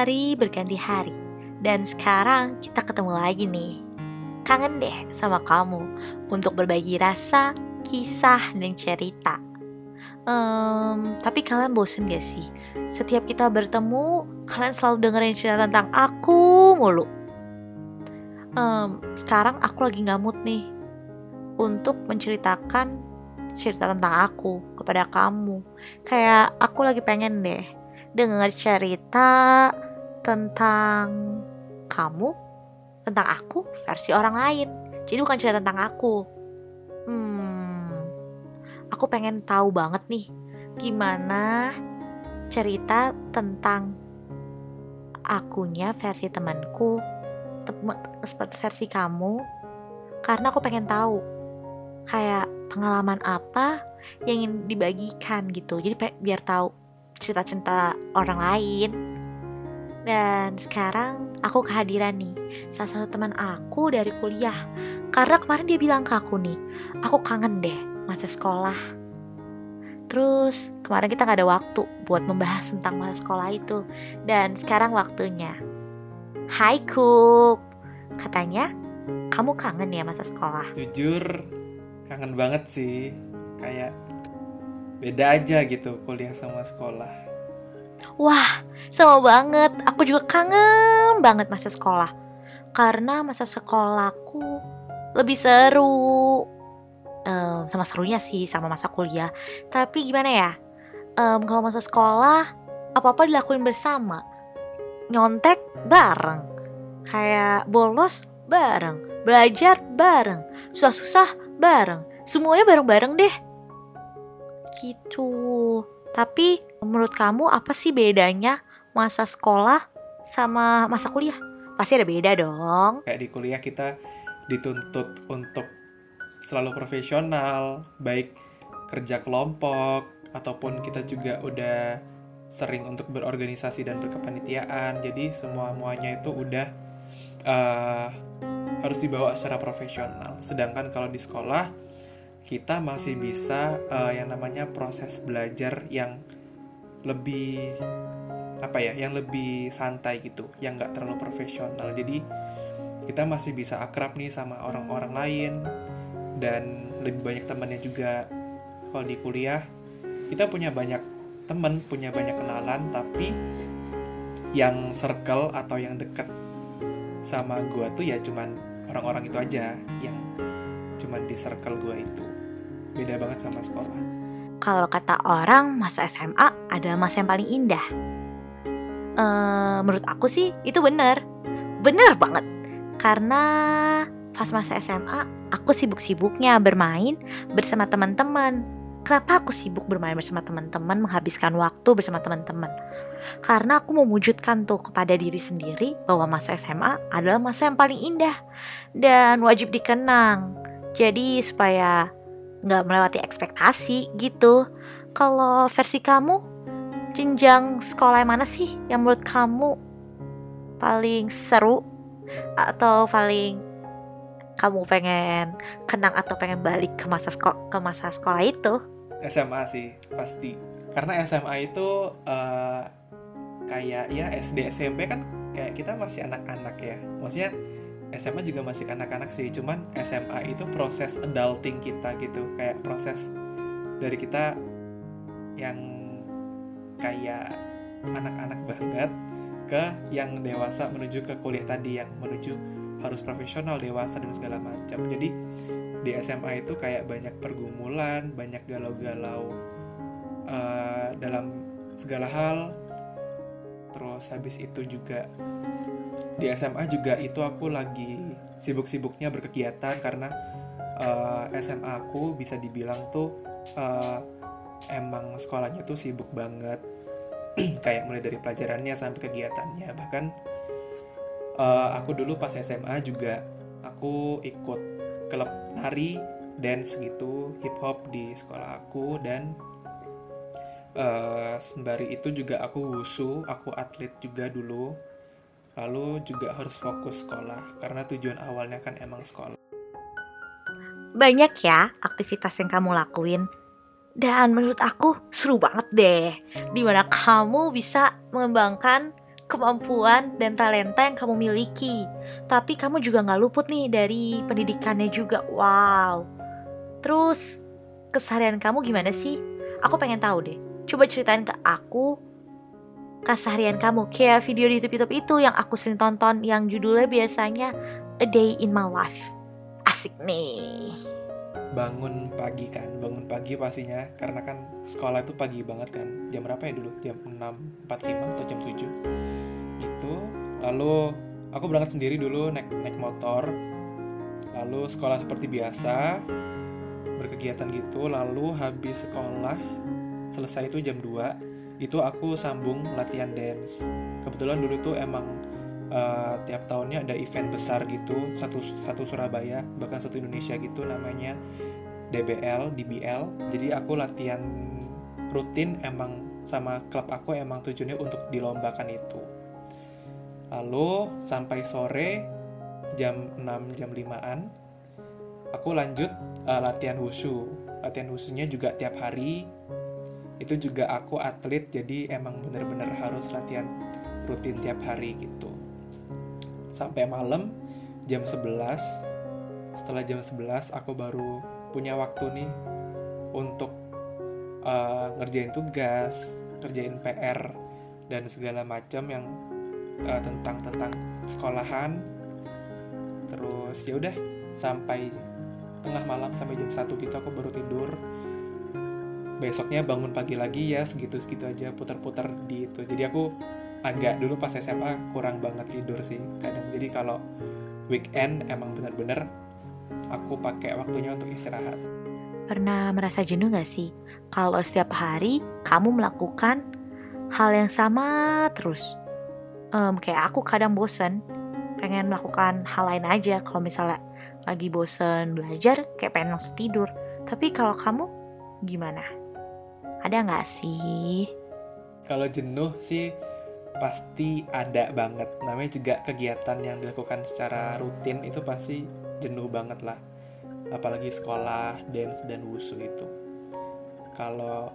Hari berganti hari, dan sekarang kita ketemu lagi nih. Kangen deh sama kamu untuk berbagi rasa, kisah, dan cerita. Um, tapi kalian bosen gak sih? Setiap kita bertemu, kalian selalu dengerin cerita tentang aku mulu. Um, sekarang aku lagi mood nih untuk menceritakan cerita tentang aku kepada kamu. Kayak aku lagi pengen deh dengar cerita tentang kamu, tentang aku versi orang lain. Jadi bukan cerita tentang aku. Hmm, aku pengen tahu banget nih gimana cerita tentang akunya versi temanku, seperti versi kamu, karena aku pengen tahu kayak pengalaman apa yang ingin dibagikan gitu. Jadi biar tahu cerita-cerita orang lain. Dan sekarang aku kehadiran nih salah satu teman aku dari kuliah. Karena kemarin dia bilang ke aku nih, aku kangen deh masa sekolah. Terus kemarin kita gak ada waktu buat membahas tentang masa sekolah itu. Dan sekarang waktunya. Hai Kup, katanya kamu kangen ya masa sekolah? Jujur, kangen banget sih. Kayak beda aja gitu kuliah sama sekolah. Wah, sama banget. Aku juga kangen banget masa sekolah. Karena masa sekolahku lebih seru. Um, sama serunya sih sama masa kuliah. Tapi gimana ya? Um, kalau masa sekolah, apa-apa dilakuin bersama. Nyontek bareng. Kayak bolos bareng. Belajar bareng. Susah-susah bareng. Semuanya bareng-bareng deh gitu. Tapi menurut kamu apa sih bedanya masa sekolah sama masa kuliah? Pasti ada beda dong. Kayak di kuliah kita dituntut untuk selalu profesional, baik kerja kelompok ataupun kita juga udah sering untuk berorganisasi dan berkepanitiaan. Jadi semua muanya itu udah uh, harus dibawa secara profesional. Sedangkan kalau di sekolah kita masih bisa uh, yang namanya proses belajar yang lebih apa ya yang lebih santai gitu yang nggak terlalu profesional. Jadi kita masih bisa akrab nih sama orang-orang lain dan lebih banyak temannya juga. Kalau di kuliah kita punya banyak teman punya banyak kenalan tapi yang circle atau yang deket sama gue tuh ya cuman orang-orang itu aja yang cuman di circle gue itu. Beda banget sama sekolah. Kalau kata orang masa SMA adalah masa yang paling indah uh, menurut aku sih itu benar. Benar banget. Karena pas masa SMA aku sibuk-sibuknya bermain bersama teman-teman. Kenapa aku sibuk bermain bersama teman-teman menghabiskan waktu bersama teman-teman? Karena aku mewujudkan tuh kepada diri sendiri bahwa masa SMA adalah masa yang paling indah dan wajib dikenang. Jadi supaya nggak melewati ekspektasi gitu. Kalau versi kamu, jenjang sekolah yang mana sih yang menurut kamu paling seru atau paling kamu pengen kenang atau pengen balik ke masa sekolah ke masa sekolah itu? SMA sih pasti. Karena SMA itu uh, kayak ya SD SMP kan kayak kita masih anak-anak ya. Maksudnya SMA juga masih kanak-kanak sih cuman SMA itu proses adulting kita gitu. Kayak proses dari kita yang kayak anak-anak banget ke yang dewasa menuju ke kuliah tadi yang menuju harus profesional dewasa dan segala macam. Jadi di SMA itu kayak banyak pergumulan banyak galau-galau uh, dalam segala hal. Terus habis itu juga di SMA juga itu aku lagi sibuk-sibuknya berkegiatan karena uh, eh, SMA aku bisa dibilang tuh uh, emang sekolahnya tuh sibuk banget. Kayak mulai dari pelajarannya sampai kegiatannya. Bahkan uh, aku dulu pas SMA juga aku ikut klub nari dance gitu hip hop di sekolah aku dan uh, sembari itu juga aku wusu aku atlet juga dulu. Lalu juga harus fokus sekolah karena tujuan awalnya kan emang sekolah. Banyak ya aktivitas yang kamu lakuin dan menurut aku seru banget deh di mana kamu bisa mengembangkan kemampuan dan talenta yang kamu miliki. Tapi kamu juga nggak luput nih dari pendidikannya juga. Wow. Terus keseharian kamu gimana sih? Aku pengen tahu deh. Coba ceritain ke aku keseharian kamu kayak video di YouTube-YouTube itu yang aku sering tonton yang judulnya biasanya A Day in My Life. Asik nih. Bangun pagi kan, bangun pagi pastinya karena kan sekolah itu pagi banget kan. Jam berapa ya dulu? Jam 6.45 atau jam 7 Gitu. Lalu aku berangkat sendiri dulu naik naik motor. Lalu sekolah seperti biasa berkegiatan gitu. Lalu habis sekolah selesai itu jam 2 itu aku sambung latihan dance kebetulan dulu tuh emang uh, tiap tahunnya ada event besar gitu satu satu Surabaya bahkan satu Indonesia gitu namanya DBL DBL jadi aku latihan rutin emang sama klub aku emang tujuannya untuk dilombakan itu. Lalu sampai sore jam 6 jam 5an aku lanjut uh, latihan wushu. Latihan wushunya juga tiap hari. Itu juga aku atlet jadi emang bener-bener harus latihan rutin tiap hari gitu sampai malam jam 11 setelah jam 11 aku baru punya waktu nih untuk uh, ngerjain tugas ngerjain PR dan segala macam yang uh, tentang tentang sekolahan. Terus ya udah sampai tengah malam sampai jam 1 gitu aku baru tidur. Besoknya bangun pagi lagi ya segitu-segitu aja putar-putar di itu. Jadi aku agak dulu pas SMA kurang banget tidur sih kadang. Jadi kalau weekend emang bener-bener aku pakai waktunya untuk istirahat. Pernah merasa jenuh gak sih? Kalau setiap hari kamu melakukan hal yang sama terus. Um, kayak aku kadang bosen pengen melakukan hal lain aja. Kalau misalnya lagi bosen belajar kayak pengen langsung tidur. Tapi kalau kamu gimana? Ada nggak sih? Kalau jenuh sih pasti ada banget. Namanya juga kegiatan yang dilakukan secara rutin itu pasti jenuh banget lah. Apalagi sekolah, dance, dan wushu itu. Kalau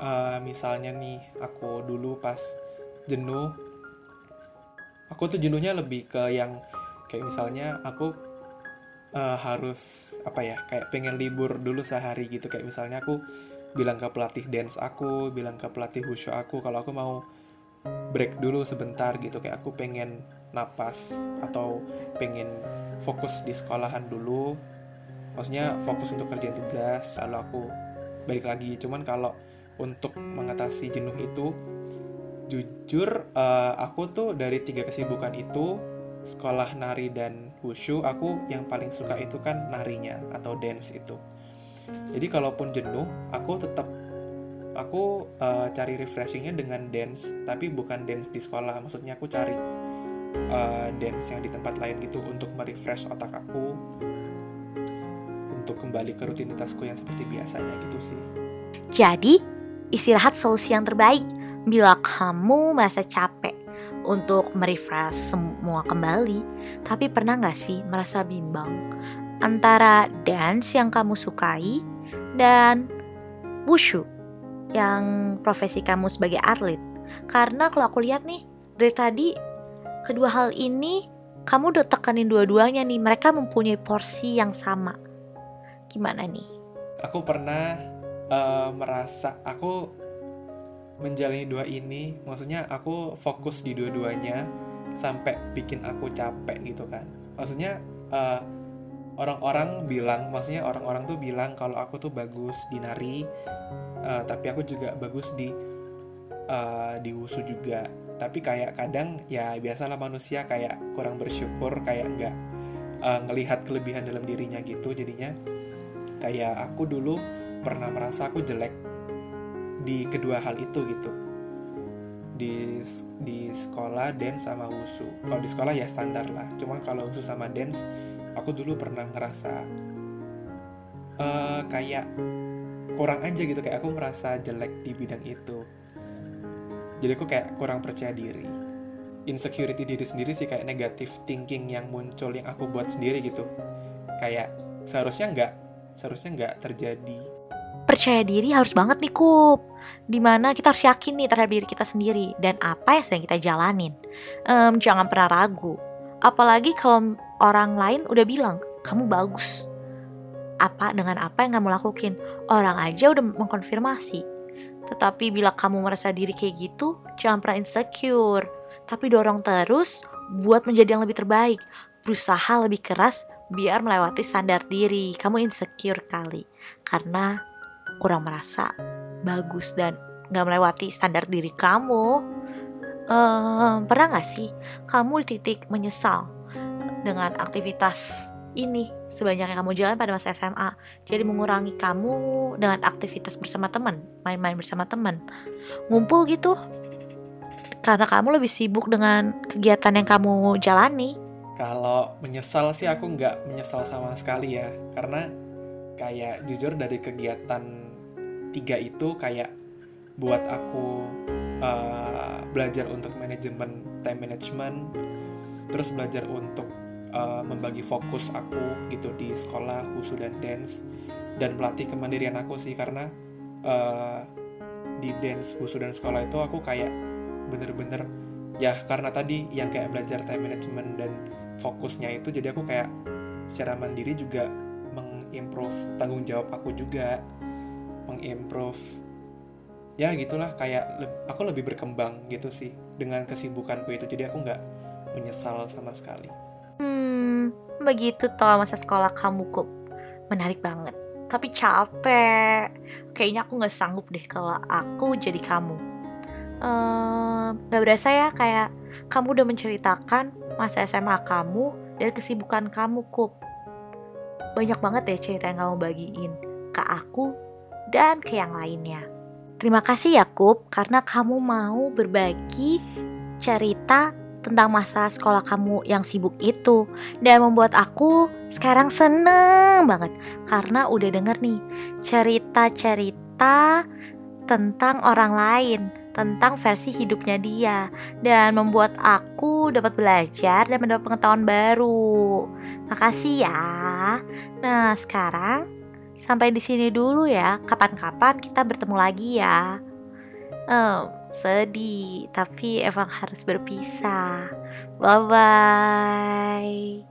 uh, misalnya nih aku dulu pas jenuh, aku tuh jenuhnya lebih ke yang kayak misalnya aku uh, harus apa ya kayak pengen libur dulu sehari gitu kayak misalnya aku bilang ke pelatih dance aku bilang ke pelatih wushu aku kalau aku mau break dulu sebentar gitu. Kayak aku pengen napas atau pengen fokus di sekolahan dulu. Maksudnya fokus untuk kerjaan tugas lalu aku balik lagi. Cuman kalau untuk mengatasi jenuh itu jujur uh, aku tuh dari tiga kesibukan itu sekolah nari dan wushu aku yang paling suka itu kan narinya atau dance itu. Jadi kalaupun jenuh aku tetap aku uh, cari refreshingnya dengan dance tapi bukan dance di sekolah. Maksudnya aku cari uh, dance yang di tempat lain gitu untuk merefresh otak aku untuk kembali ke rutinitasku yang seperti biasanya gitu sih. Jadi istirahat solusi yang terbaik. Bila kamu merasa capek untuk merefresh semua kembali tapi pernah nggak sih merasa bimbang antara dance yang kamu sukai dan wushu yang profesi kamu sebagai atlet. Karena kalau aku lihat nih dari tadi kedua hal ini kamu udah tekanin dua-duanya nih. Mereka mempunyai porsi yang sama. Gimana nih? Aku pernah uh, merasa aku menjalani dua ini, maksudnya aku fokus di dua-duanya sampai bikin aku capek gitu kan. Maksudnya uh, orang-orang bilang maksudnya orang-orang tuh bilang kalau aku tuh bagus di nari uh, tapi aku juga bagus di uh, di wusu juga. Tapi kayak kadang ya biasalah manusia kayak kurang bersyukur kayak nggak uh, ngelihat kelebihan dalam dirinya gitu jadinya. Kayak aku dulu pernah merasa aku jelek di kedua hal itu gitu. Di di sekolah dance sama wusu. Kalau di sekolah ya standar lah. Cuma kalau wusu sama dance aku dulu pernah ngerasa uh, kayak kurang aja gitu kayak aku merasa jelek di bidang itu jadi aku kayak kurang percaya diri insecurity diri sendiri sih kayak negative thinking yang muncul yang aku buat sendiri gitu kayak seharusnya nggak seharusnya nggak terjadi percaya diri harus banget nih kup di mana kita harus yakin nih terhadap diri kita sendiri dan apa yang sedang kita jalanin. Um, jangan pernah ragu. Apalagi kalau orang lain udah bilang kamu bagus. Apa dengan apa yang kamu lakuin? Orang aja udah mengkonfirmasi. Tetapi bila kamu merasa diri kayak gitu, jangan pernah insecure. Tapi dorong terus buat menjadi yang lebih terbaik. Berusaha lebih keras biar melewati standar diri. Kamu insecure kali karena kurang merasa bagus dan gak melewati standar diri kamu. Um, pernah gak sih kamu titik menyesal dengan aktivitas ini sebanyak yang kamu jalan pada masa SMA? Jadi mengurangi kamu dengan aktivitas bersama teman, main-main bersama teman, ngumpul gitu. Karena kamu lebih sibuk dengan kegiatan yang kamu jalani. Kalau menyesal sih aku nggak menyesal sama sekali ya, karena kayak jujur dari kegiatan tiga itu kayak buat aku uh, belajar untuk manajemen time management, terus belajar untuk uh, membagi fokus aku gitu di sekolah khusus dan dance. Dan melatih kemandirian aku sih karena uh, di dance khusus dan sekolah itu aku kayak bener-bener ya karena tadi yang kayak belajar time management dan fokusnya itu jadi aku kayak secara mandiri juga mengimprove tanggung jawab aku juga. Mengimprove ya gitulah kayak le aku lebih berkembang gitu sih dengan kesibukanku itu. Jadi aku nggak menyesal sama sekali begitu toh masa sekolah kamu kok menarik banget tapi capek kayaknya aku nggak sanggup deh kalau aku jadi kamu uh, gak berasa ya kayak kamu udah menceritakan masa SMA kamu dan kesibukan kamu, Kup. Banyak banget ya cerita yang kamu bagiin ke aku dan ke yang lainnya. Terima kasih ya, Kup, karena kamu mau berbagi cerita tentang masa sekolah kamu yang sibuk itu dan membuat aku sekarang seneng banget karena udah denger nih cerita-cerita tentang orang lain tentang versi hidupnya dia dan membuat aku dapat belajar dan mendapat pengetahuan baru. Makasih ya. Nah, sekarang sampai di sini dulu ya. Kapan-kapan kita bertemu lagi ya. Um, sedih, tapi emang harus berpisah. Bye bye.